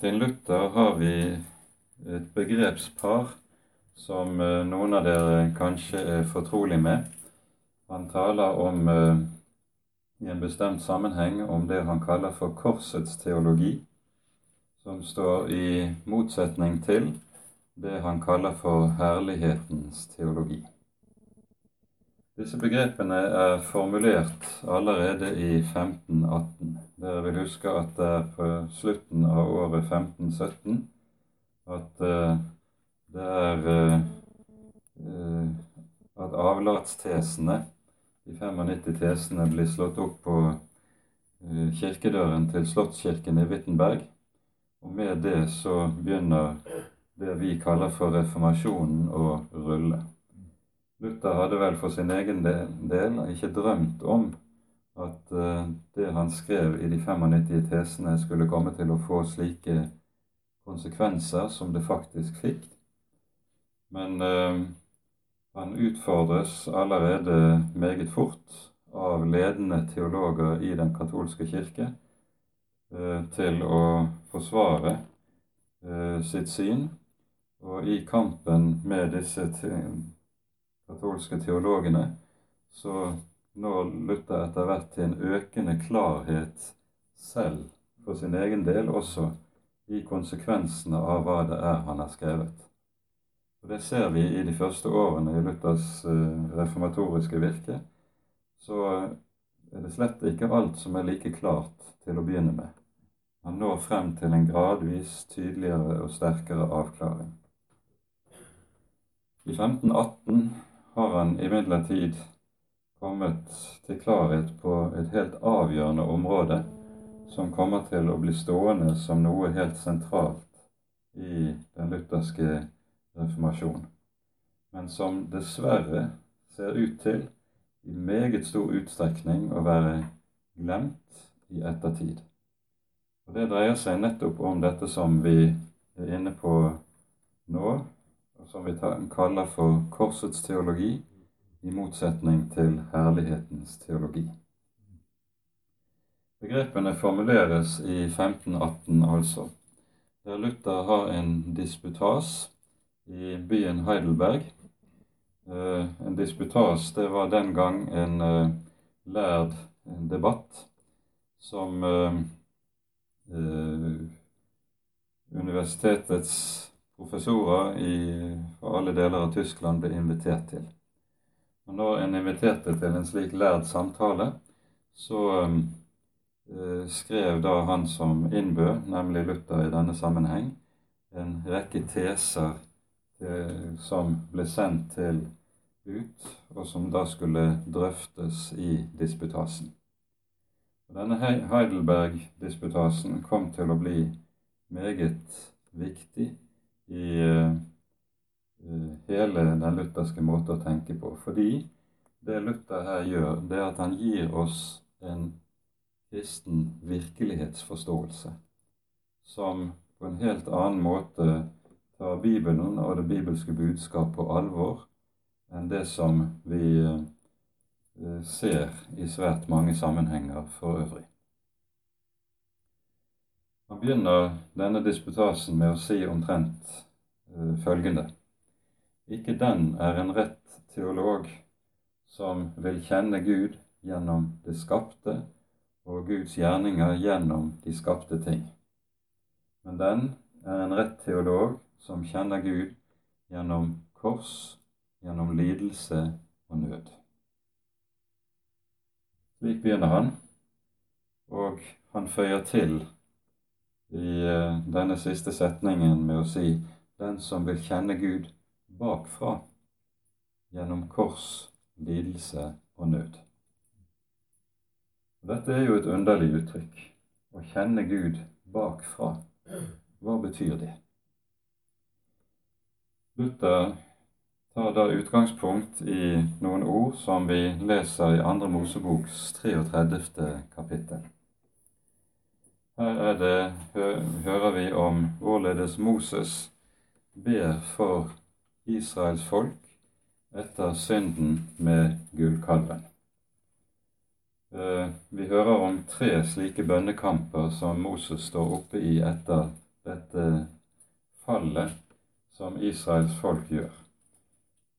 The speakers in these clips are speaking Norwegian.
Martin Luther har vi et begrepspar som eh, noen av dere kanskje er fortrolig med. Han taler om eh, i en bestemt sammenheng om det han kaller for korsets teologi, som står i motsetning til det han kaller for herlighetens teologi. Disse begrepene er formulert allerede i 1518. Dere vil huske at det er på slutten av året 1517 at uh, det er uh, at avlatstesene, de 95 tesene, blir slått opp på uh, kirkedøren til Slottskirken i Wittenberg. Og med det så begynner det vi kaller for reformasjonen å rulle. Luther hadde vel for sin egen del ikke drømt om at eh, det han skrev i de 95 tesene, skulle komme til å få slike konsekvenser som det faktisk fikk. Men uh, han utfordres allerede meget fort av ledende teologer i den katolske kirke uh, til å forsvare sitt syn. Og i kampen med disse katolske teologene, så når Luther etter hvert til en økende klarhet selv for sin egen del også i konsekvensene av hva det er han har skrevet. Og Det ser vi i de første årene i Luthers eh, reformatoriske virke. Så er det slett ikke alt som er like klart til å begynne med. Han når frem til en gradvis tydeligere og sterkere avklaring. I 1518 har han imidlertid kommet til klarhet på et helt avgjørende område som kommer til å bli stående som noe helt sentralt i den lutherske reformasjonen, men som dessverre ser ut til i meget stor utstrekning å være glemt i ettertid. Og Det dreier seg nettopp om dette som vi er inne på nå, som vi kaller for korsets teologi, i motsetning til herlighetens teologi. Begrepene formuleres i 1518, altså, der Luther har en disputas i byen Heidelberg. Eh, en disputas det var den gang en eh, lærd debatt som eh, universitetets professorer i, fra alle deler av Tyskland ble invitert til. Og Når en inviterte til en slik lærd samtale, så eh, skrev da han som innbød, nemlig Luther i denne sammenheng, en rekke teser eh, som ble sendt til ut, og som da skulle drøftes i disputasen. Denne Heidelberg-disputasen kom til å bli meget viktig i uh, hele den lutherske måte å tenke på. Fordi det Luther her gjør, det er at han gir oss en kristen virkelighetsforståelse som på en helt annen måte tar Bibelen og det bibelske budskap på alvor enn det som vi uh, ser i svært mange sammenhenger for øvrig. Han begynner denne disputasen med å si omtrent uh, følgende Ikke den er en rett teolog som vil kjenne Gud gjennom det skapte og Guds gjerninger gjennom de skapte ting. Men den er en rett teolog som kjenner Gud gjennom kors, gjennom lidelse og nød. Slik begynner han, og han føyer til i eh, denne siste setningen med å si 'den som vil kjenne Gud bakfra gjennom kors, lidelse og nød'. Dette er jo et underlig uttrykk. Å kjenne Gud bakfra. Hva betyr det? Luther tar da utgangspunkt i noen ord som vi leser i Andre Moseboks 33. kapittel. Her det, hører vi om hvorledes Moses ber for Israels folk etter synden med gullkalven. Eh, vi hører om tre slike bønnekamper som Moses står oppe i etter dette fallet som Israels folk gjør.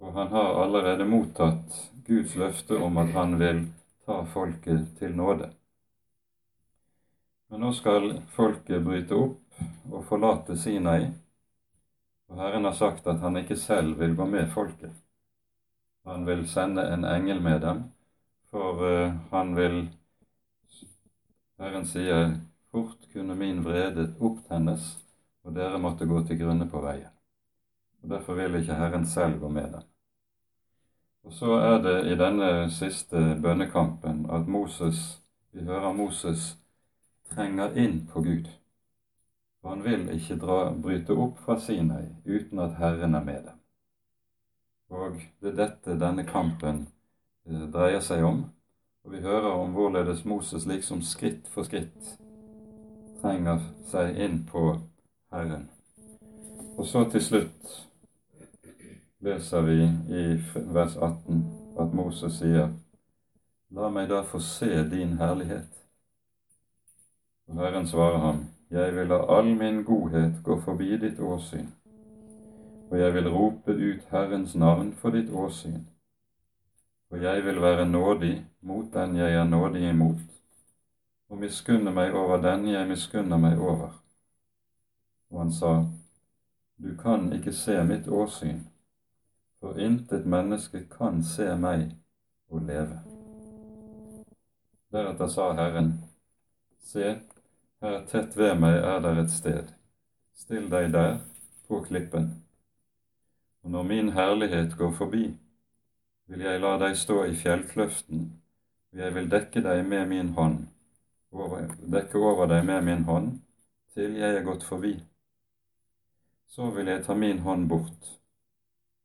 Og han har allerede mottatt Guds løfte om at han vil ta folket til nåde. Men nå skal folket bryte opp og forlate Sinai, og Herren har sagt at han ikke selv vil gå med folket. Han vil sende en engel med dem, for uh, han vil Herren sier fort kunne min vrede opptennes, og dere måtte gå til grunne på veien. Og Derfor vil ikke Herren selv gå med dem. Og så er det i denne siste bønnekampen at Moses, vi hører Moses trenger inn på Gud. For han vil ikke dra, bryte opp fra Sinai uten at Herren er med dem. Og det er dette denne kampen eh, dreier seg om, og vi hører om hvorledes Moses liksom skritt for skritt trenger seg inn på Herren. Og så til slutt leser vi i vers 18 at Moses sier La meg da få se din herlighet. Og Herren svarer ham, Jeg vil la all min godhet gå forbi ditt åsyn, og jeg vil rope ut Herrens navn for ditt åsyn. og jeg vil være nådig mot den jeg er nådig imot, og miskunne meg over den jeg miskunner meg over. Og han sa, Du kan ikke se mitt åsyn, for intet menneske kan se meg og leve. Deretter sa Herren, Se, her tett ved meg er der et sted. Still deg der, på klippen. Og når min herlighet går forbi, vil jeg la deg stå i fjellkløften, og jeg vil dekke deg med min hånd, over, dekke over deg med min hånd, til jeg er gått forbi. Så vil jeg ta min hånd bort.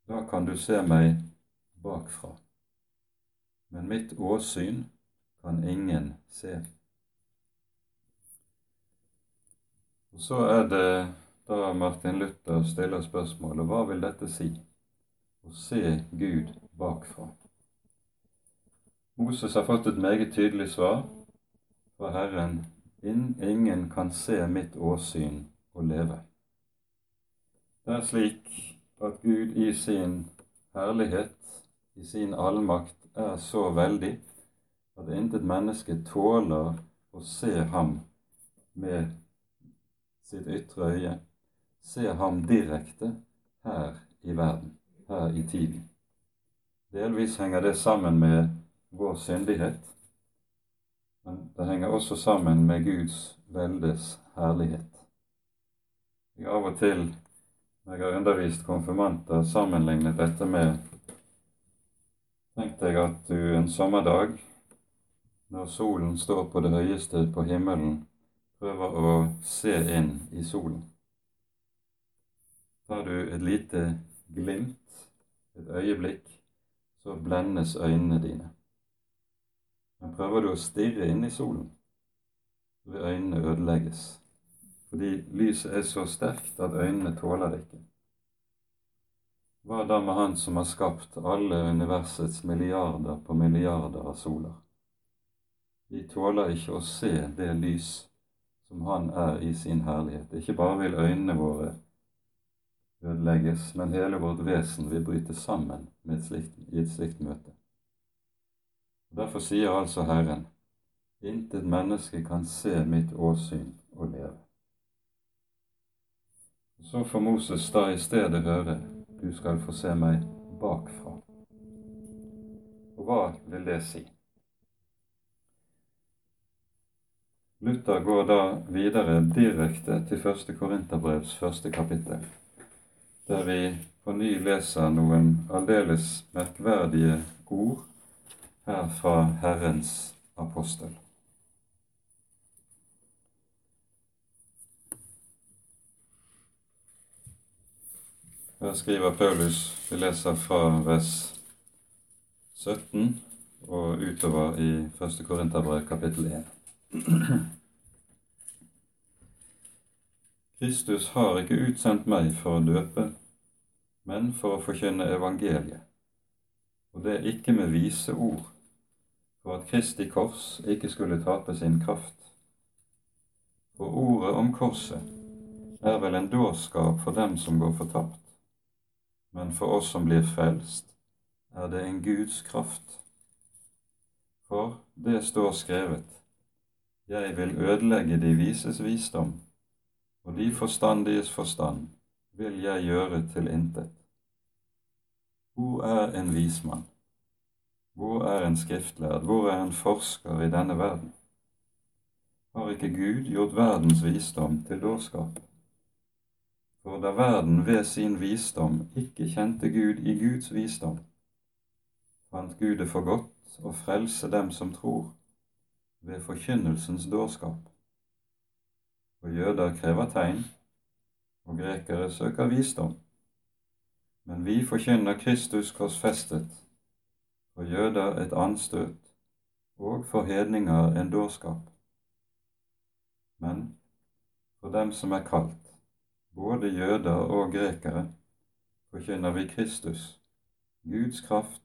Da kan du se meg bakfra. Men mitt åsyn kan ingen se. Og Så er det da Martin Luther stiller spørsmålet hva vil dette si? Å se Gud bakfra. Moses har fått et meget tydelig svar fra Herren. Ingen kan se mitt åsyn og leve. Det er slik at Gud i sin herlighet, i sin allmakt, er så veldig at intet menneske tåler å se ham med sitt ytre øye, se ham direkte her i verden, her i tiden. Delvis henger det sammen med vår syndighet, men det henger også sammen med Guds veldes herlighet. Jeg av og til, når jeg har undervist konfirmanter, sammenlignet dette med Tenk deg at du en sommerdag, når solen står på det høyeste på himmelen, prøver å se inn i solen. Tar du et lite glimt, et øyeblikk, så blendes øynene dine. Men prøver du å stirre inn i solen, så vil øynene ødelegges. Fordi lyset er så sterkt at øynene tåler det ikke. Hva da med Han som har skapt alle universets milliarder på milliarder av soler? Vi tåler ikke å se det lys som Han er i sin herlighet. Ikke bare vil øynene våre ødelegges, men hele vårt vesen vil bryte sammen et slikt, i et slikt møte. Derfor sier altså Herren, intet menneske kan se mitt åsyn og leve. Så får Moses da i stedet høre, du skal få se meg bakfra. Og hva vil det si? Luther går da videre direkte til første Korinterbrevs første kapittel der vi på ny leser noen aldeles merkverdige ord her fra Herrens apostel. Her skriver Paulus, vi leser fra vers 17 og utover i 1. Korinterbrev kapittel 1. Kristus har ikke utsendt meg for å døpe, men for å forkynne evangeliet, og det er ikke med vise ord, for at Kristi kors ikke skulle tape sin kraft. For ordet om korset er vel en dårskap for dem som går fortapt, men for oss som blir frelst, er det en Guds kraft. For det står skrevet, jeg vil ødelegge de vises visdom, og de forstandiges forstand vil jeg gjøre til intet. Hvor er en vismann? Hvor er en skriftlærd? Hvor er en forsker i denne verden? Har ikke Gud gjort verdens visdom til dårskap? For da verden ved sin visdom ikke kjente Gud i Guds visdom, fant Gud det for godt å frelse dem som tror, ved forkynnelsens dårskap. For jøder krever tegn, og grekere søker visdom. Men vi forkynner Kristus korsfestet, for jøder et anstøt, og for hedninger en dårskap. Men for dem som er kalt, både jøder og grekere, forkynner vi Kristus, Guds kraft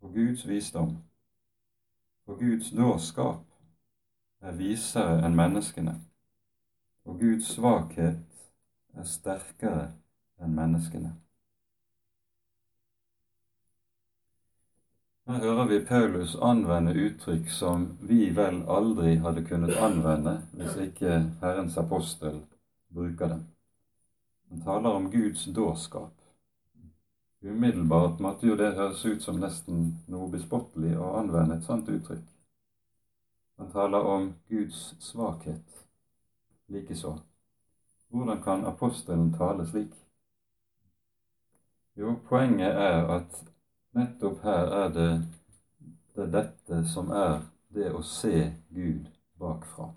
og Guds visdom. For Guds dårskap er visere enn menneskene, og Guds svakhet er sterkere enn menneskene. Her hører vi Paulus anvende uttrykk som vi vel aldri hadde kunnet anvende hvis ikke Herrens apostel bruker dem. Han taler om Guds dårskap. Umiddelbart måtte jo det høres ut som nesten noe bespottelig å anvende et sånt uttrykk. Han taler om Guds svakhet likeså. Hvordan kan apostelen tale slik? Jo, poenget er at nettopp her er det, det dette som er det å se Gud bakfra.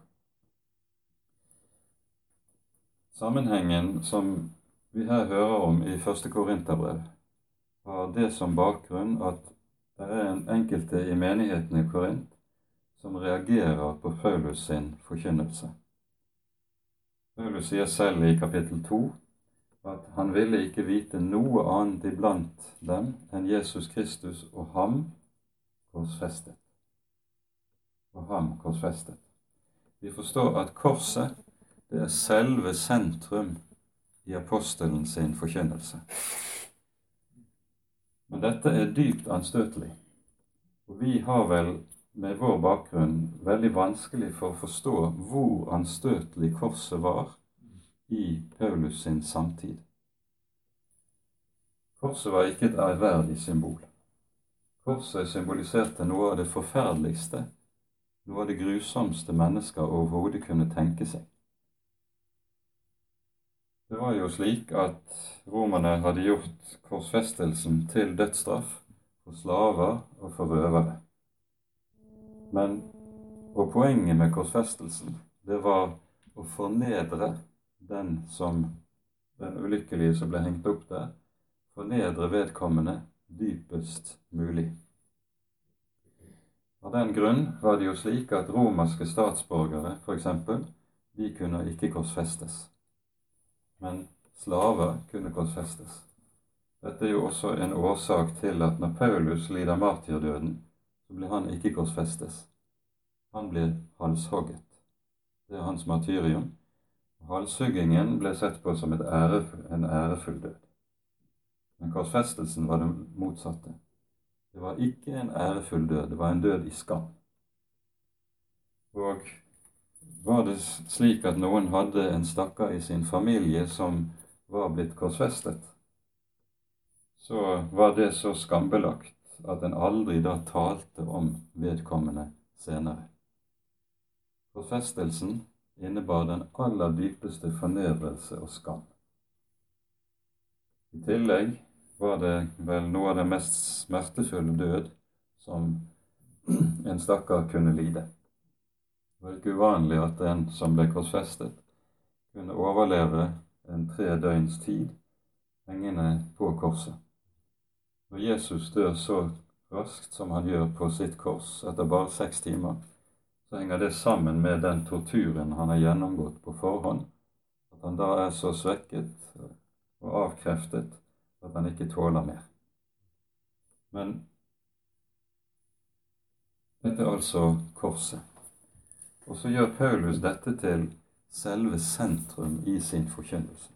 Sammenhengen som vi her hører om i første Korinterbrev, har det som bakgrunn at det er en enkelte i menigheten i Korint som reagerer på Paulus sin forkynnelse. Paulus sier selv i kapittel 2 at han ville ikke vite noe annet iblant dem enn Jesus Kristus og ham korsfestet. Og ham korsfestet. Vi forstår at korset det er selve sentrum i apostelen sin forkynnelse. Men dette er dypt anstøtelig, og vi har vel med vår bakgrunn veldig vanskelig for å forstå hvor anstøtelig korset var i Paulus sin samtid. Korset var ikke et ærverdig symbol. Korset symboliserte noe av det forferdeligste, noe av det grusomste mennesker overhodet kunne tenke seg. Det var jo slik at romerne hadde gjort korsfestelsen til dødsstraff for slaver og for røvere. Men, og poenget med korsfestelsen, det var å fornedre den som den ulykkelige som ble hengt opp der, fornedre vedkommende dypest mulig. Av den grunn var det jo slik at romerske statsborgere, f.eks., de kunne ikke korsfestes. Men slaver kunne korsfestes. Dette er jo også en årsak til at når Paulus lider martyrdøden, så blir han ikke korsfestes. Han blir halshogget. Det er hans martyrium. Halshuggingen ble sett på som ærefull, en ærefull død. Men korsfestelsen var det motsatte. Det var ikke en ærefull død, det var en død i skam. Og var det slik at noen hadde en stakkar i sin familie som var blitt korsfestet, så var det så skambelagt at en aldri da talte om vedkommende senere. Forfestelsen innebar den aller dypeste fornedrelse og skam. I tillegg var det vel noe av det mest smertefulle død som en stakkar kunne lide. Det var ikke uvanlig at en som ble korsfestet, kunne overleve en tre døgns tid hengende på korset. Når Jesus dør så raskt som han gjør på sitt kors etter bare seks timer, så henger det sammen med den torturen han har gjennomgått på forhånd, at han da er så svekket og avkreftet at han ikke tåler mer. Men dette er altså korset. Og så gjør Paulus dette til selve sentrum i sin forkynnelse.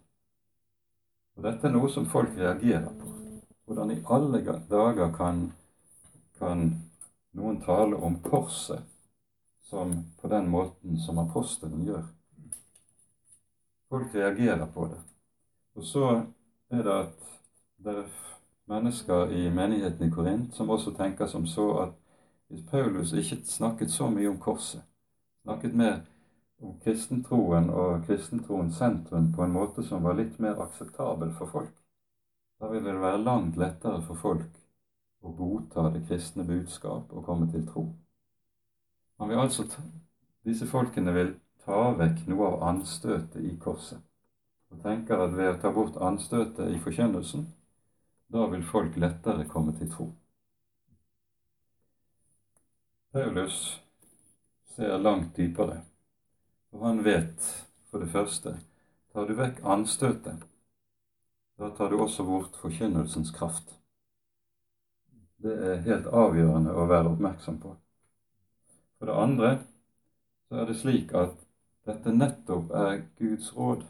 Og Dette er noe som folk reagerer på. Hvordan i alle dager kan, kan noen tale om korset som på den måten som apostelen gjør? Folk reagerer på det. Og så er det at det er mennesker i menigheten i Korint som også tenker som så at hvis Paulus ikke snakket så mye om korset, snakket mer om kristentroen og kristentroens sentrum på en måte som var litt mer akseptabel for folk. Da ville det være langt lettere for folk å godta det kristne budskap og komme til tro. Man vil altså disse folkene vil ta vekk noe av anstøtet i korset, og tenker at ved å ta bort anstøtet i forkynnelsen, da vil folk lettere komme til tro. Paulus ser langt dypere. Og han vet, for det første, tar du vekk anstøtet, da tar du også bort forkynnelsens kraft. Det er helt avgjørende å være oppmerksom på. For det andre så er det slik at dette nettopp er Guds råd.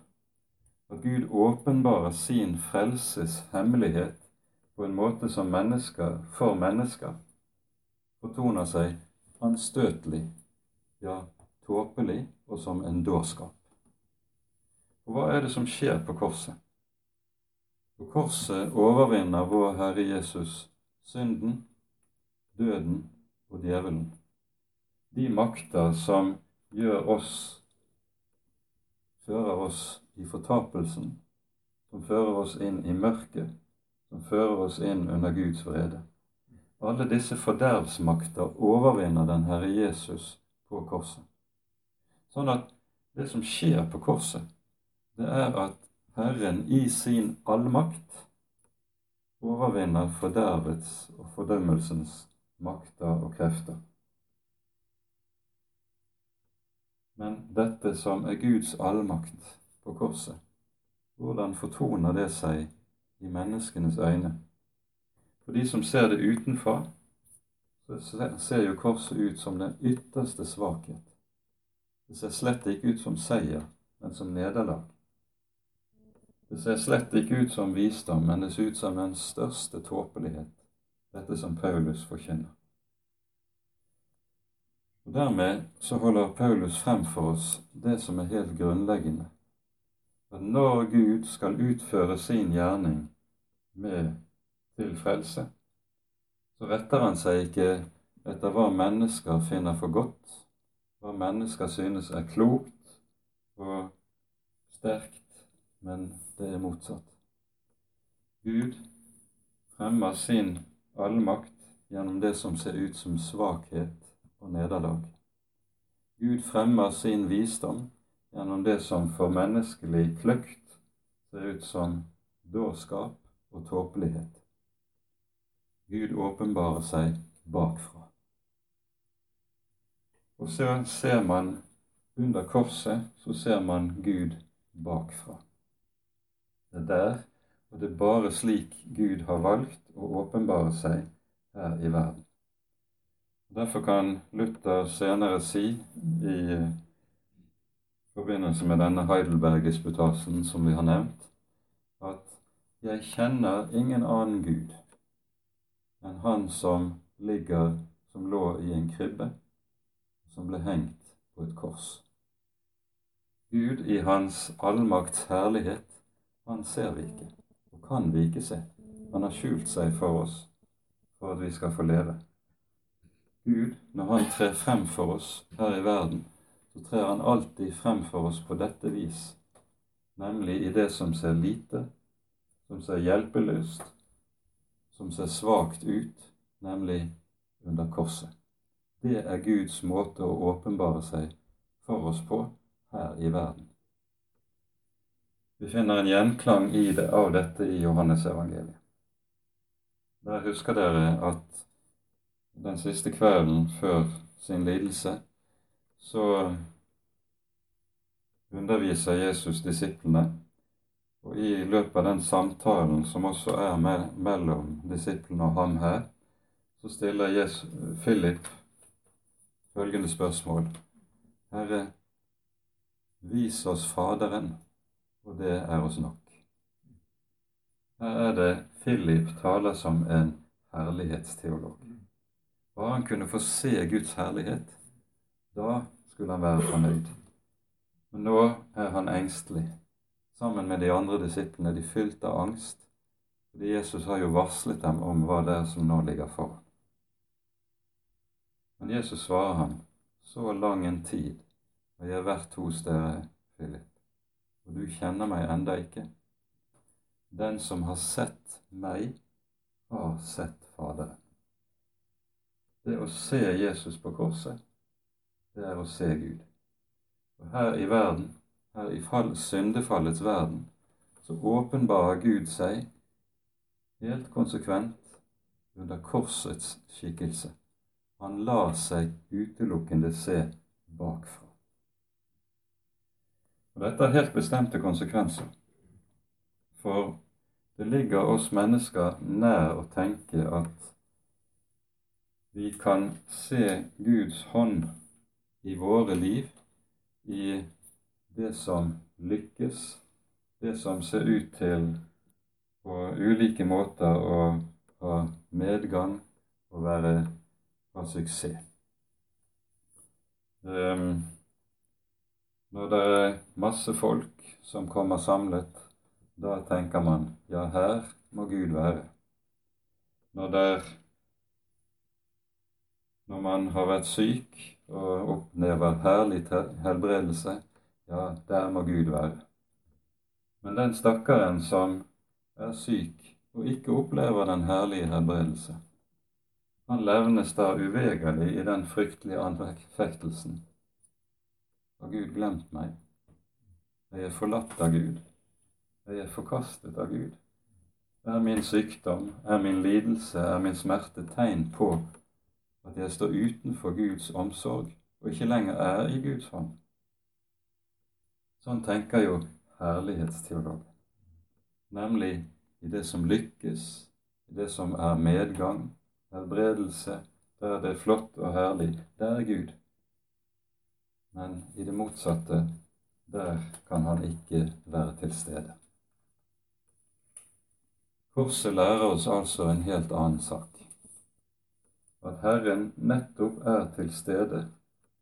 At Gud åpenbarer sin frelses hemmelighet på en måte som mennesker for mennesker fortoner seg anstøtelig, ja, tåpelig og som en dårskap. Og hva er det som skjer på korset? På korset overvinner vår Herre Jesus synden, døden og djevelen. De makter som gjør oss fører oss i fortapelsen, som fører oss inn i mørket, som fører oss inn under Guds vrede. Alle disse fordervsmakter overvinner den Herre Jesus på korset. Sånn at det som skjer på korset, det er at Herren i sin allmakt overvinner fordervets og fordømmelsens makter og krefter. Men dette som er Guds allmakt på korset, hvordan fortoner det seg i menneskenes øyne? For de som ser det utenfra, så ser jo korset ut som den ytterste svakhet. Det ser slett ikke ut som seier, men som nederlag. Det ser slett ikke ut som visdom, men det ser ut som den største tåpelighet, dette som Paulus forkynner. Og Dermed så holder Paulus frem for oss det som er helt grunnleggende. At når Gud skal utføre sin gjerning med til frelse, så retter han seg ikke etter hva mennesker finner for godt, hva mennesker synes er klokt og sterkt, men det er motsatt. Gud fremmer sin allmakt gjennom det som ser ut som svakhet og nederlag. Gud fremmer sin visdom gjennom det som for menneskelig kløkt ser ut som dårskap og tåpelighet. Gud åpenbarer seg bakfra. Og så ser man under korset så ser man Gud bakfra. Det er der, og det er bare slik Gud har valgt å åpenbare seg her i verden. Derfor kan Luther senere si i forbindelse med denne Heidelberg-disputasjen som vi har nevnt, at jeg kjenner ingen annen Gud enn Han som ligger som lå i en krybbe som ble hengt på et kors. Gud i Hans allmakts herlighet, han ser vi ikke, og kan vi ikke se. Han har skjult seg for oss for at vi skal få leve. Gud, når han trer frem for oss her i verden, så trer han alltid frem for oss på dette vis, nemlig i det som ser lite, som ser hjelpeløst, som ser svakt ut, nemlig under korset. Det er Guds måte å åpenbare seg for oss på her i verden. Vi finner en gjenklang i det, av dette i Johannesevangeliet. Der husker dere at den siste kvelden før sin lidelse så underviser Jesus disiplene. Og i løpet av den samtalen som også er mellom disiplene og ham her, så stiller Jesus, Philip følgende spørsmål. Herre, vis oss Faderen, og det er oss nok. Her er det Philip taler som en herlighetsteolog. Bare han kunne få se Guds herlighet, da skulle han være fornøyd. Men nå er han engstelig. Sammen med de andre disiplene, de fylt av angst, fordi Jesus har jo varslet dem om hva det er som nå ligger foran. Men Jesus svarer ham, så lang en tid har jeg vært hos dere, Philip, og du kjenner meg enda ikke. Den som har sett meg, har sett Faderen. Det å se Jesus på korset, det er å se Gud. Og her i verden, her i fall, syndefallets verden, så åpenbarer Gud seg helt konsekvent under korsets skikkelse. Han lar seg utelukkende se bakfra. Og Dette har helt bestemte konsekvenser. For det ligger oss mennesker nær å tenke at vi kan se Guds hånd i våre liv, i det som lykkes, det som ser ut til på ulike måter å ha medgang og være ha suksess. Um, når det er masse folk som kommer samlet, da tenker man ja, her må Gud være. Når det er når man har vært syk og opplever herlig helbredelse, ja, der må Gud være. Men den stakkaren som er syk og ikke opplever den herlige helbredelse, han levnes da uvegerlig i den fryktelige anfektelsen. Har Gud glemt meg? Jeg Er forlatt av Gud? Jeg Er forkastet av Gud? Er min sykdom, er min lidelse, er min smerte tegn på at jeg står utenfor Guds omsorg og ikke lenger er i Guds hånd. Sånn tenker jo herlighetsteologen, nemlig i det som lykkes, i det som er medgang, helbredelse, der det er flott og herlig, der er Gud. Men i det motsatte, der kan han ikke være til stede. Korset lærer oss altså en helt annen sak at Herren nettopp er til stede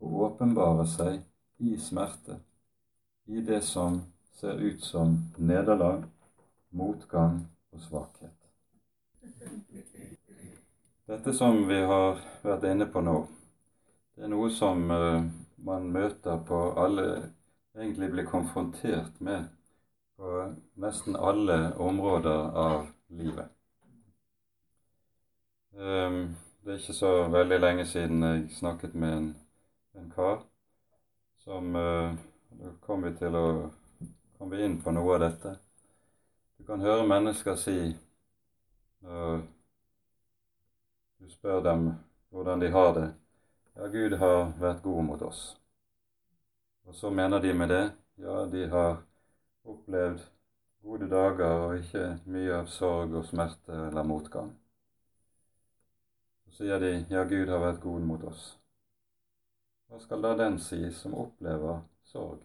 og åpenbarer seg i smerte, i det som ser ut som nederlag, motgang og svakhet. Dette som vi har vært inne på nå, det er noe som uh, man møter på alle Egentlig blir konfrontert med på nesten alle områder av livet. Um, det er ikke så veldig lenge siden jeg snakket med en, en kar som Da kom vi til å kom vi inn på noe av dette. Du kan høre mennesker si når du spør dem hvordan de har det Ja, Gud har vært god mot oss. Og så mener de med det ja, de har opplevd gode dager og ikke mye av sorg og smerte eller motgang. Så sier de ja, Gud har vært god mot oss. Hva skal da den si som opplever sorg,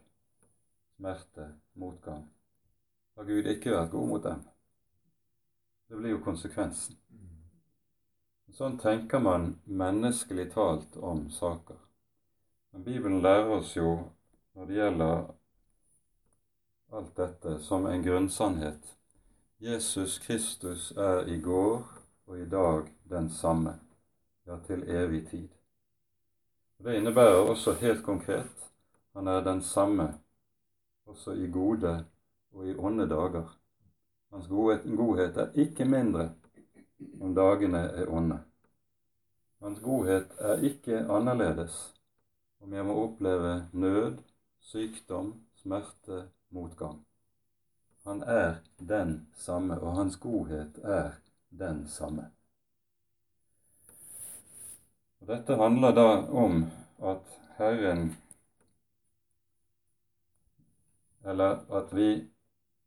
smerte, motgang? Har Gud ikke vært god mot dem? Det blir jo konsekvensen. Sånn tenker man menneskelig talt om saker. Men Bibelen lærer oss jo, når det gjelder alt dette, som en grunnsannhet. Jesus Kristus er i går og i dag den samme ja, til evig tid. Det innebærer også helt konkret han er den samme også i gode og i onde dager. Hans godhet, godhet er ikke mindre om dagene er onde. Hans godhet er ikke annerledes om jeg må oppleve nød, sykdom, smerte, motgang. Han er den samme, og hans godhet er den samme. Og Dette handler da om at Herren Eller at vi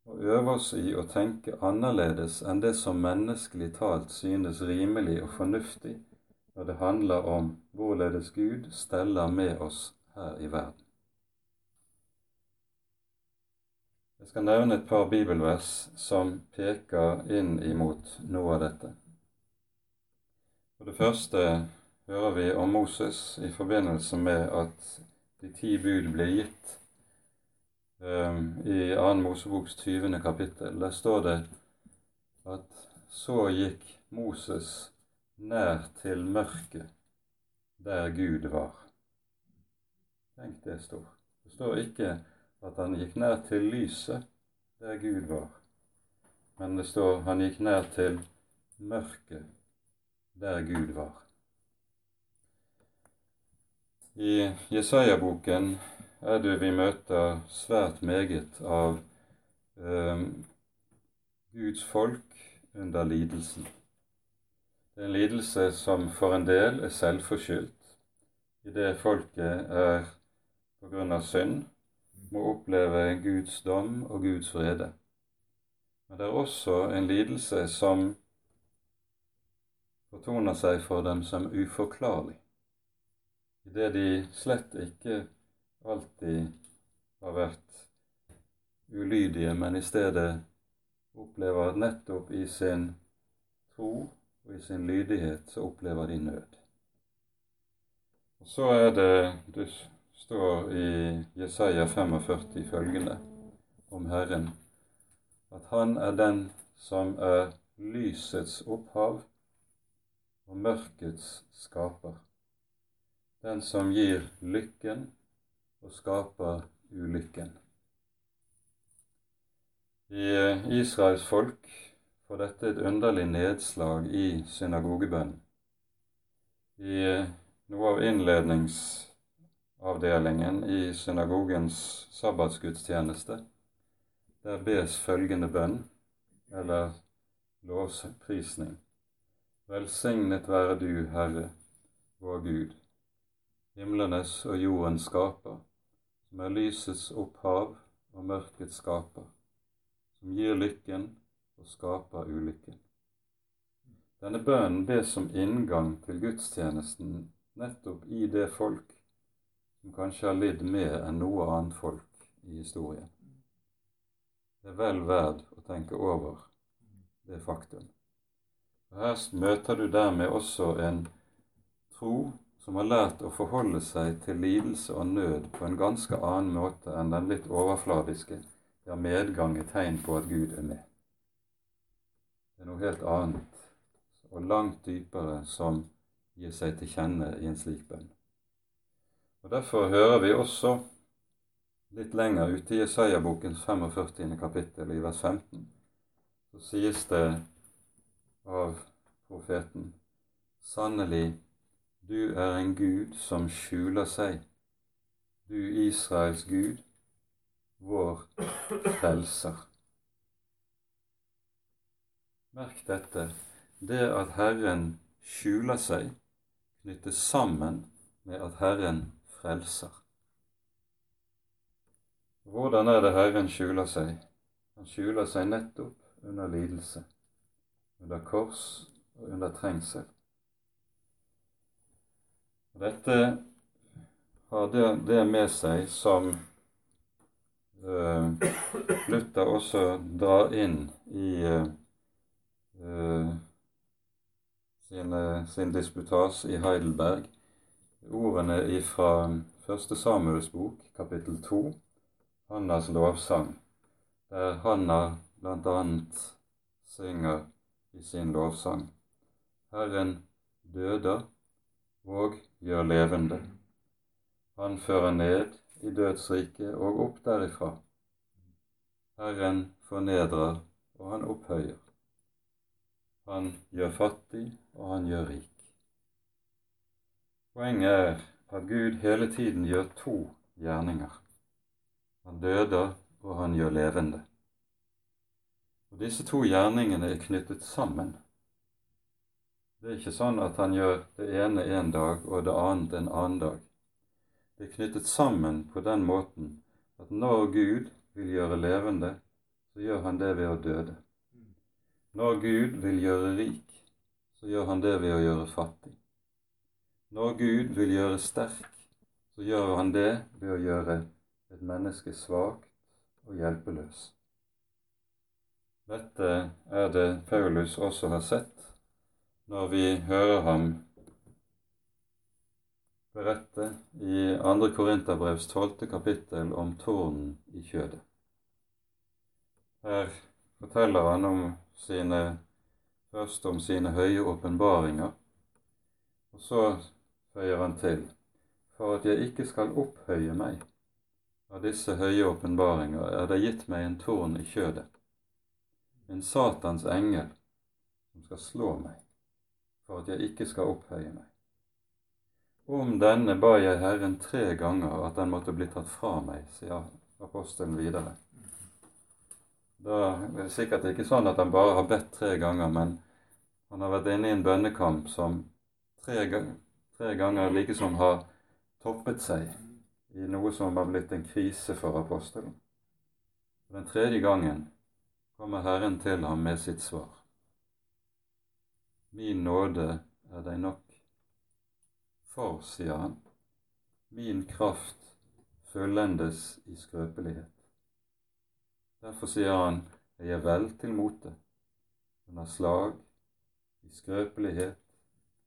må øve oss i å tenke annerledes enn det som menneskelig talt synes rimelig og fornuftig når det handler om hvorledes Gud steller med oss her i verden. Jeg skal nevne et par bibelvers som peker inn imot noe av dette. For det første hører vi om Moses i forbindelse med at de ti bud ble gitt i 2. Moseboks 20. kapittel. Der står det at så gikk Moses nær til mørket der Gud var. Tenk det står. Det står ikke at han gikk nær til lyset der Gud var, men det står han gikk nær til mørket der Gud var. I Jesaja-boken er det vi møter svært meget av eh, Guds folk under lidelsen. Det er en lidelse som for en del er selvforskyldt, idet folket er på grunn av synd må oppleve Guds dom og Guds vrede. Men det er også en lidelse som fortoner seg for dem som uforklarlig, idet de slett ikke alltid har vært ulydige, men i stedet opplever at nettopp i sin tro og i sin lydighet så opplever de nød. Og Så er det du står i Jesaja 45 følgende om Herren at han er den som er lysets opphav og mørkets skaper. Den som gir lykken og skaper ulykken. I Israels folk får dette et underlig nedslag i synagogebønnen. I noe av innledningsavdelingen i synagogens sabbatsgudstjeneste. Der bes følgende bønn, eller lovprisning. Velsignet være du, Herre, vår Gud, himlenes og jordens skaper, som er lysets opphav og mørkets skaper, som gir lykken og skaper ulykken. Denne bønnen bes som inngang til gudstjenesten nettopp i det folk som kanskje har lidd mer enn noe annet folk i historien. Det er vel verd å tenke over det faktum. Og Her møter du dermed også en tro som har lært å forholde seg til lidelse og nød på en ganske annen måte enn den litt overfladiske ja, medgang er tegn på at Gud er med. Det er noe helt annet og langt dypere som gir seg til kjenne i en slik bønn. Og Derfor hører vi også litt lenger ute i Jesaja-bokens 45. kapittel, i vers 15, så sies det av profeten Sannelig, du er en Gud som skjuler seg, du Israels Gud, vår frelser. Merk dette, det at Herren skjuler seg, knyttes sammen med at Herren frelser. Hvordan er det Herren skjuler seg? Han skjuler seg nettopp under lidelse, under kors og under trengsel. Dette har det, det med seg som uh, Luther også drar inn i uh, sine, sin disputas i Heidelberg ordene fra Første Samuels bok, kapittel 2, Hannas lovsang, der Hanna bl.a. synger i sin lovsang Herren døder og gjør levende. Han fører ned i dødsriket og opp derifra. Herren fornedrer, og han opphøyer. Han gjør fattig, og han gjør rik. Poenget er at Gud hele tiden gjør to gjerninger. Han døder, og han gjør levende. Og Disse to gjerningene er knyttet sammen. Det er ikke sånn at han gjør det ene en dag og det annet en annen dag. Det er knyttet sammen på den måten at når Gud vil gjøre levende, så gjør han det ved å døde. Når Gud vil gjøre rik, så gjør han det ved å gjøre fattig. Når Gud vil gjøre sterk, så gjør han det ved å gjøre et menneske svakt og hjelpeløs. Dette er det Paulus også har sett når vi hører ham berette i 2. Korinterbrevs 12. kapittel om tårnen i kjødet. Her forteller han om sine, først om sine høye åpenbaringer, og så føyer han til for at jeg ikke skal opphøye meg av disse høye åpenbaringer, er det gitt meg en tårn i kjødet, en Satans engel som skal slå meg, for at jeg ikke skal opphøye meg. Om denne ba jeg Herren tre ganger at den måtte bli tatt fra meg, sier apostelen videre. Da er det sikkert ikke sånn at han bare har bedt tre ganger, men han har vært inne i en bønnekamp som tre, tre ganger likesom har toppet seg i noe som har blitt en krise for apostelen. Den tredje gangen kommer Herren til ham med sitt svar. Min nåde er deg nok. For, sier han, min kraft fullendes i skrøpelighet. Derfor sier han, jeg er vel til mote, under slag, i skrøpelighet,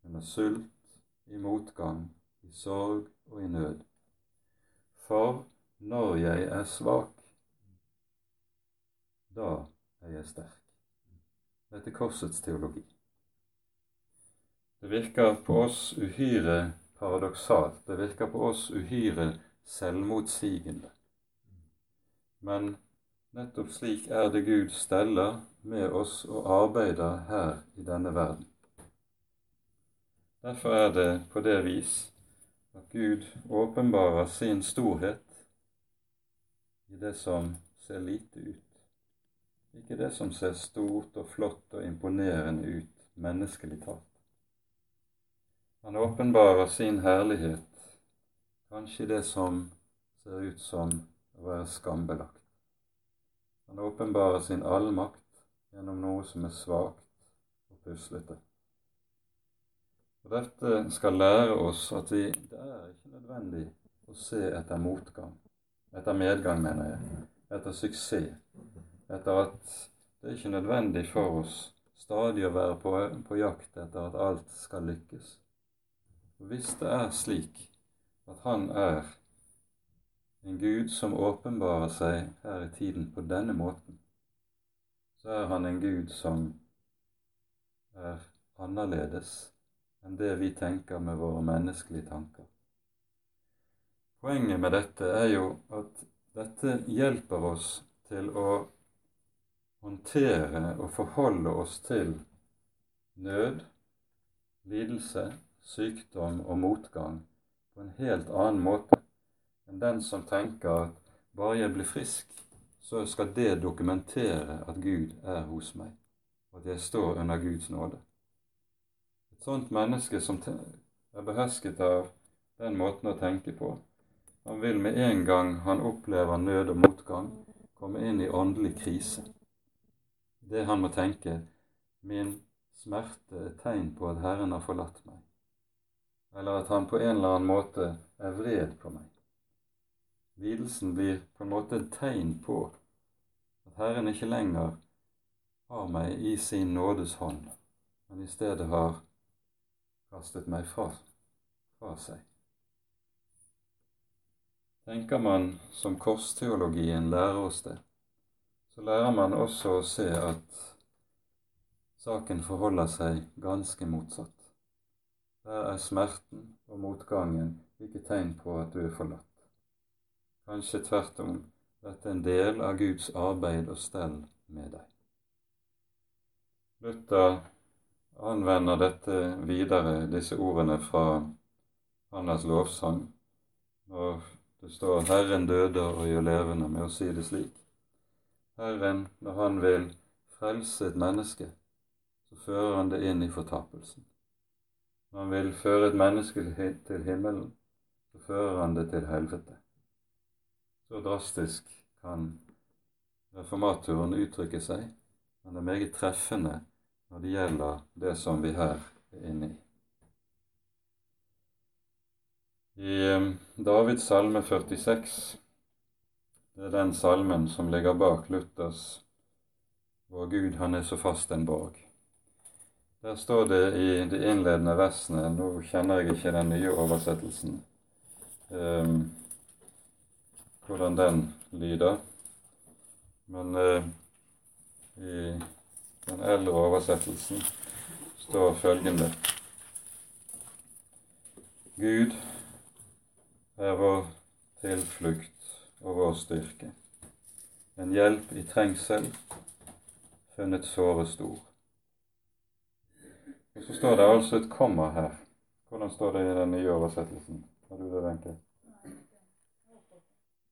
under sult, i motgang, i sorg og i nød. For når jeg er svak, da er jeg sterk. Dette er korsets teologi. Det virker på oss uhyre paradoksalt. Det virker på oss uhyre selvmotsigende. Men nettopp slik er det Gud steller med oss og arbeider her i denne verden. Derfor er det på det vis at Gud åpenbarer sin storhet i det som ser lite ut. Ikke det som ser stort og flott og imponerende ut menneskelig talt. Han åpenbarer sin herlighet, kanskje det som ser ut som å være skambelagt. Han åpenbarer sin allmakt gjennom noe som er svakt og puslete. Og Dette skal lære oss at vi, det er ikke nødvendig å se etter motgang, etter medgang, mener jeg, etter suksess, etter at det er ikke nødvendig for oss stadig å være på, på jakt etter at alt skal lykkes. Hvis det er slik at Han er en Gud som åpenbarer seg her i tiden på denne måten, så er Han en Gud som er annerledes enn det vi tenker med våre menneskelige tanker. Poenget med dette er jo at dette hjelper oss til å håndtere og forholde oss til nød, lidelse, sykdom og motgang på en helt annen måte enn den som tenker at bare jeg blir frisk, så skal det dokumentere at Gud er hos meg, og at jeg står under Guds nåde Et sånt menneske som er behersket av den måten å tenke på, han vil med en gang han opplever nød og motgang, komme inn i åndelig krise. Det han må tenke min smerte er tegn på at Herren har forlatt meg, eller at han på en eller annen måte er vred på meg. Lidelsen blir på en måte et tegn på at Herren ikke lenger har meg i sin nådes hånd, men i stedet har kastet meg fra, fra seg. Tenker man som korsteologien lærer oss det, så lærer man også å se at saken forholder seg ganske motsatt. Der er smerten og motgangen ikke tegn på at du er forlatt. Kanskje tvert om, dette er en del av Guds arbeid og stell med deg. Luther anvender dette videre, disse ordene fra Hannas lovsang, når det står 'Herren døde og gjør levende', med å si det slik. Herren, når Han vil frelse et menneske, så fører Han det inn i fortapelsen. Når Han vil føre et menneske til himmelen, så fører Han det til helvete. Så drastisk kan reformatoren uttrykke seg, men det er meget treffende når det gjelder det som vi her er inne i. I um, Davids salme 46, det er den salmen som ligger bak Luthers vår Gud, han er så fast en borg. Der står det i de innledende versene Nå kjenner jeg ikke den nye oversettelsen, um, hvordan den lyder. Men uh, i den eldre oversettelsen står følgende Gud er vår tilflukt og vår styrke, en hjelp i trengsel, funnet såre stor. Og Så står det altså et komma her. Hvordan står det i den nye oversettelsen? Har du det, Wenche?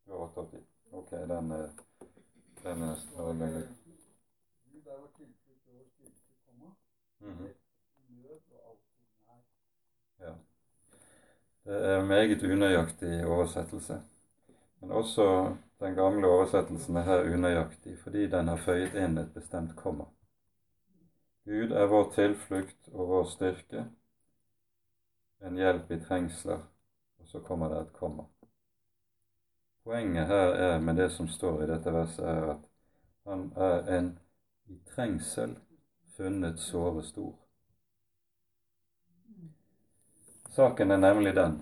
Du har 88. Ok, den er, den er strålende. mm -hmm. Ja. Det er meget unøyaktig oversettelse. Men også den gamle oversettelsen er her unøyaktig fordi den har føyet inn et bestemt komma. Gud er vår tilflukt og vår styrke, en hjelp i trengsler, og så kommer det et komma. Poenget her er med det som står i dette verset, er at han er en i trengsel funnet såre stor. Saken er nemlig den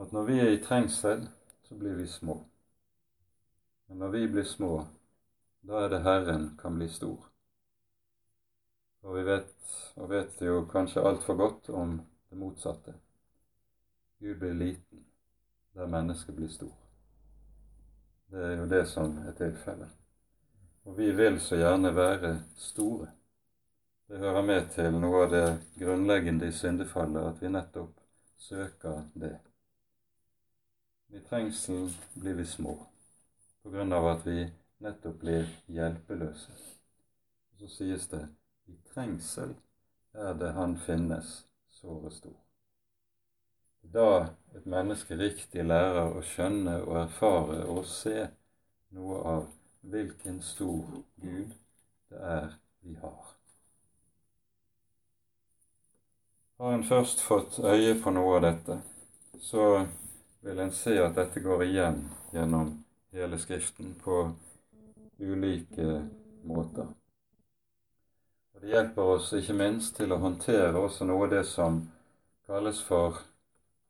at når vi er i trengsel, så blir vi små. Men når vi blir små, da er det Herren kan bli stor. Og vi vet, og vet jo kanskje altfor godt om det motsatte. Gud blir liten der mennesket blir stor. Det er jo det som er tilfellet. Og vi vil så gjerne være store. Det hører med til noe av det grunnleggende i syndefallet at vi nettopp søker det. I trengsel blir vi små på grunn av at vi nettopp blir hjelpeløse. Og så sies det i trengsel er det han finnes såre stor. Da et menneske riktig lærer å skjønne og erfare og se noe av hvilken stor Gud det er vi har. Har en først fått øye på noe av dette, så vil en se at dette går igjen gjennom hele Skriften på ulike måter. Og Det hjelper oss ikke minst til å håndtere også noe av det som kalles for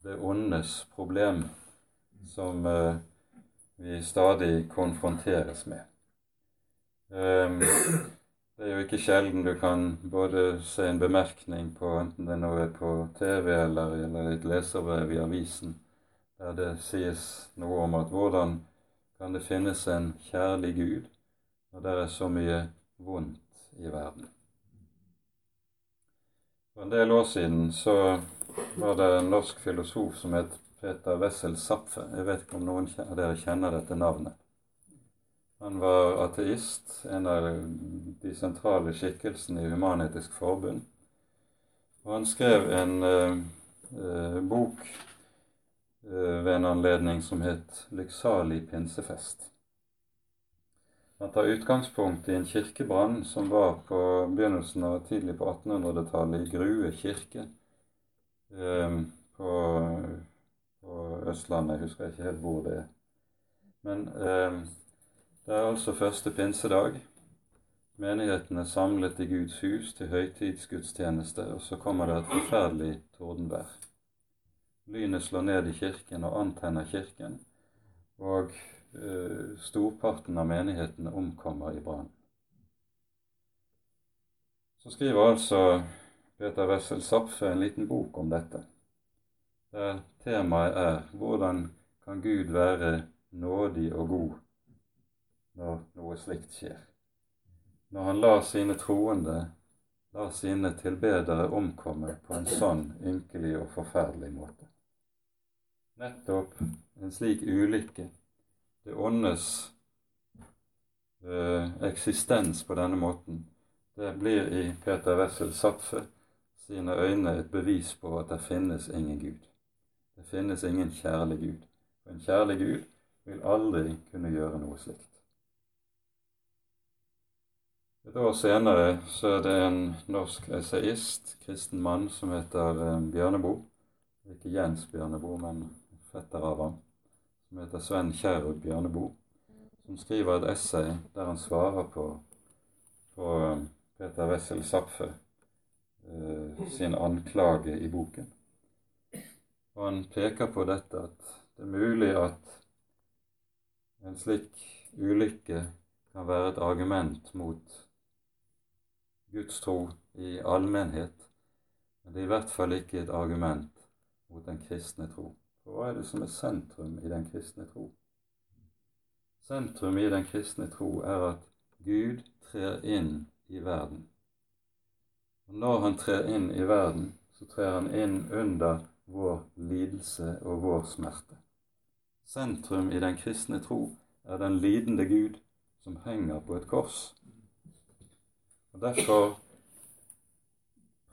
det ondes problem, som eh, vi stadig konfronteres med. Um, det er jo ikke sjelden du kan både se en bemerkning på enten det nå er på TV eller, eller et leserbrev i avisen, der det sies noe om at hvordan kan det finnes en kjærlig Gud når det er så mye vondt i verden. For en del år siden så var det en norsk filosof som het Peter Wessel Zapfe. Jeg vet ikke om noen av dere kjenner dette navnet. Han var ateist, en av de sentrale skikkelsene i Human-Etisk Forbund. Og han skrev en eh, bok eh, ved en anledning som het 'Lykksalig pinsefest'. Han tar utgangspunkt i en kirkebrann som var på begynnelsen av tidlig på 1800-tallet i Grue kirke eh, på, på, Østlandet. Jeg husker ikke helt hvor det er. Men eh, det er altså første pinsedag. Menighetene samlet i Guds hus til høytidsgudstjeneste, og så kommer det et forferdelig tordenvær. Lynet slår ned i kirken og antenner kirken. Og storparten av menighetene omkommer i brann. Så skriver altså Peter Wessel Zapfe en liten bok om dette, der temaet er hvordan kan Gud være nådig og god når noe slikt skjer? Når han lar sine troende, lar sine tilbedere omkomme på en sånn ynkelig og forferdelig måte. Nettopp en slik ulykke det åndes eh, eksistens på denne måten, det blir i Peter Wessel Zapfe sine øyne et bevis på at det finnes ingen Gud. Det finnes ingen kjærlig Gud. Og en kjærlig Gud vil aldri kunne gjøre noe slikt. Et år senere så er det en norsk esaist, kristen mann, som heter eh, Bjørneboe. Ikke Jens Bjørneboe, men fetter av ham som heter Sven Kjærud Bjørneboe, som skriver et essay der han svarer på på Peter Wessel Zapfe eh, sin anklage i boken. Og han peker på dette at det er mulig at en slik ulykke kan være et argument mot Guds tro i allmennhet, men det er i hvert fall ikke et argument mot den kristne tro. For hva er det som er sentrum i den kristne tro? Sentrum i den kristne tro er at Gud trer inn i verden. Og når han trer inn i verden, så trer han inn under vår lidelse og vår smerte. Sentrum i den kristne tro er den lidende Gud som henger på et kors. Og Derfor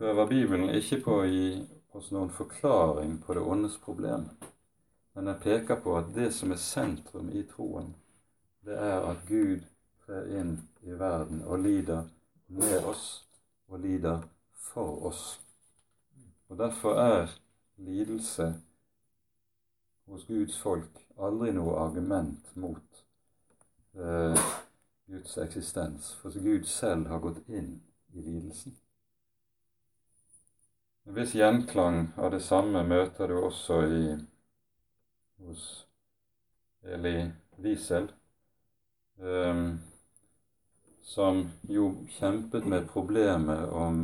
prøver Bibelen ikke på å gi oss noen forklaring på det åndes problem, men den peker på at det som er sentrum i troen, det er at Gud trer inn i verden og lider med oss og lider for oss. Og Derfor er lidelse hos Guds folk aldri noe argument mot eh, Guds eksistens, for Gud selv har gått inn i lidelsen. En viss gjenklang av det samme møter du også i, hos Eli Wiesel, um, som jo kjempet med problemet om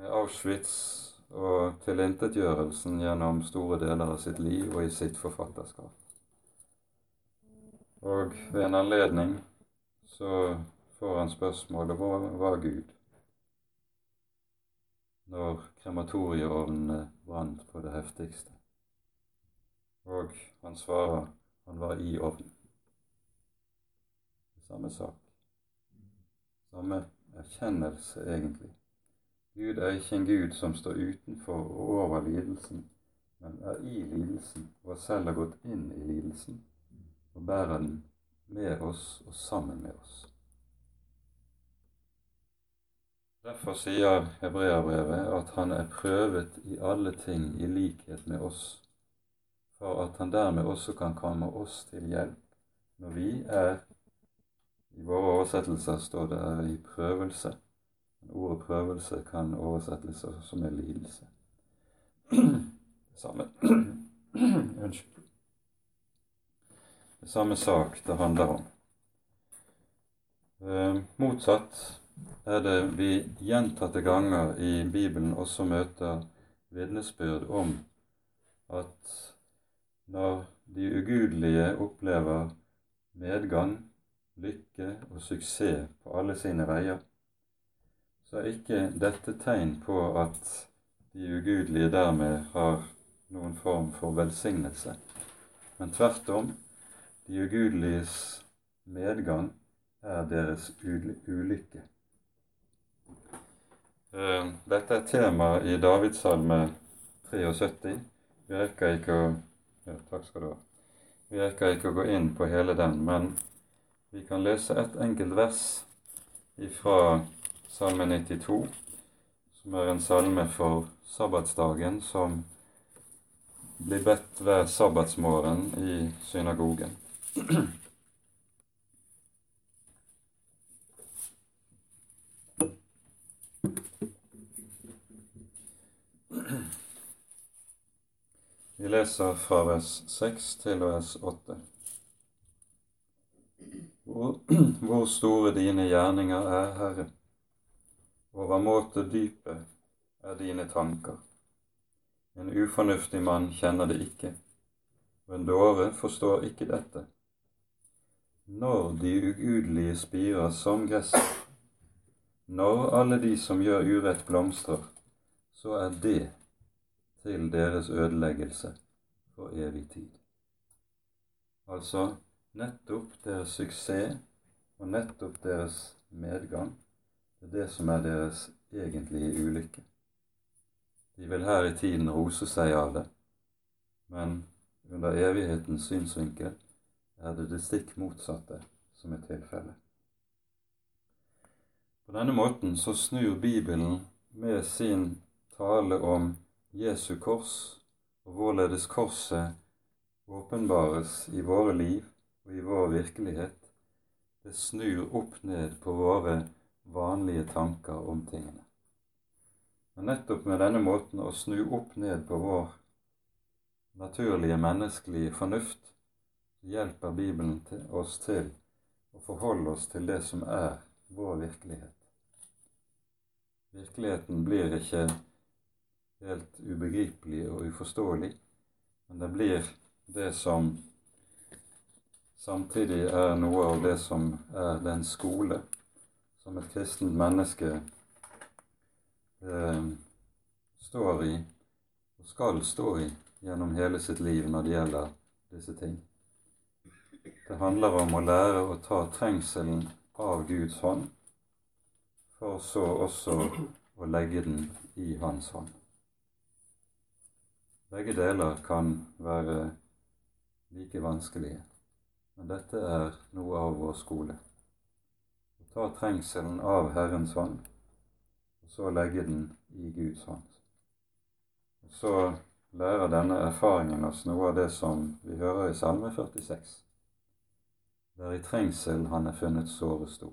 med Auschwitz og tilintetgjørelsen gjennom store deler av sitt liv og i sitt forfatterskap. Og ved en anledning så får han spørsmålet hva var Gud når krematorieovnene brant på det heftigste? Og han svarer han var i ovnen. Samme sak. Samme erkjennelse, egentlig. Gud er ikke en Gud som står utenfor og over lidelsen, men er i lidelsen og selv har gått inn i lidelsen og bærer den med oss og sammen med oss. Derfor sier hebreabrevet at han er prøvet i alle ting i likhet med oss, for at han dermed også kan komme oss til hjelp når vi er I våre oversettelser står det er i prøvelse. Ordet prøvelse kan oversettes som en lidelse. Samme Unnskyld Det samme sak det handler om. Eh, motsatt er det vi gjentatte ganger i Bibelen også møter vitnesbyrd om at når de ugudelige opplever medgang, lykke og suksess på alle sine veier, så er ikke dette tegn på at de ugudelige dermed har noen form for velsignelse, men tvert om de ugudeliges medgang er deres ulykke. Eh, dette er tema i Davidssalme 73. Vi rekker ikke å ja, Takk skal du ha. Vi rekker ikke å gå inn på hele den, men vi kan lese et enkelt vers fra Salme 92, som er en salme for sabbatsdagen, som blir bedt hver sabbatsmorgen i synagogen. Vi leser fra vers 6 til vers 8. Hvor, hvor store dine gjerninger er, Herre, overmåte dype er dine tanker. En ufornuftig mann kjenner det ikke, og en dåre forstår ikke dette når de ugudelige spirer som gress, når alle de som gjør urett, blomstrer, så er det til deres ødeleggelse for evig tid. Altså nettopp deres suksess og nettopp deres medgang, det er det som er deres egentlige ulykke. De vil her i tiden rose seg av det, men under evighetens synsvinkel er det det stikk motsatte som er tilfellet. På denne måten så snur Bibelen med sin tale om Jesu kors og hvorledes korset åpenbares i våre liv og i vår virkelighet, det snur opp ned på våre vanlige tanker om tingene. Men nettopp med denne måten å snu opp ned på vår naturlige menneskelige fornuft, hjelper Bibelen oss til å forholde oss til det som er vår virkelighet. Virkeligheten blir ikke helt ubegripelig og uforståelig, men det blir det som samtidig er noe av det som er den skole som et kristent menneske eh, står i og skal stå i gjennom hele sitt liv når det gjelder disse ting. Det handler om å lære å ta trengselen av Guds hånd, for så også å legge den i Hans hånd. Begge deler kan være like vanskelige, men dette er noe av vår skole. Å ta trengselen av Herrens hånd, og så legge den i Guds hånd. Og så lærer denne erfaringen oss noe av det som vi hører i Salme 46. Det er i trengsel han er funnet såre stor.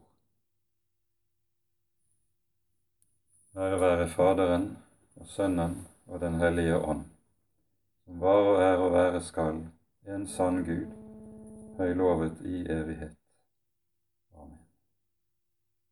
Ære være Faderen og Sønnen og Den hellige ånd var og er og være skal, en sann Gud, høylovet i evighet.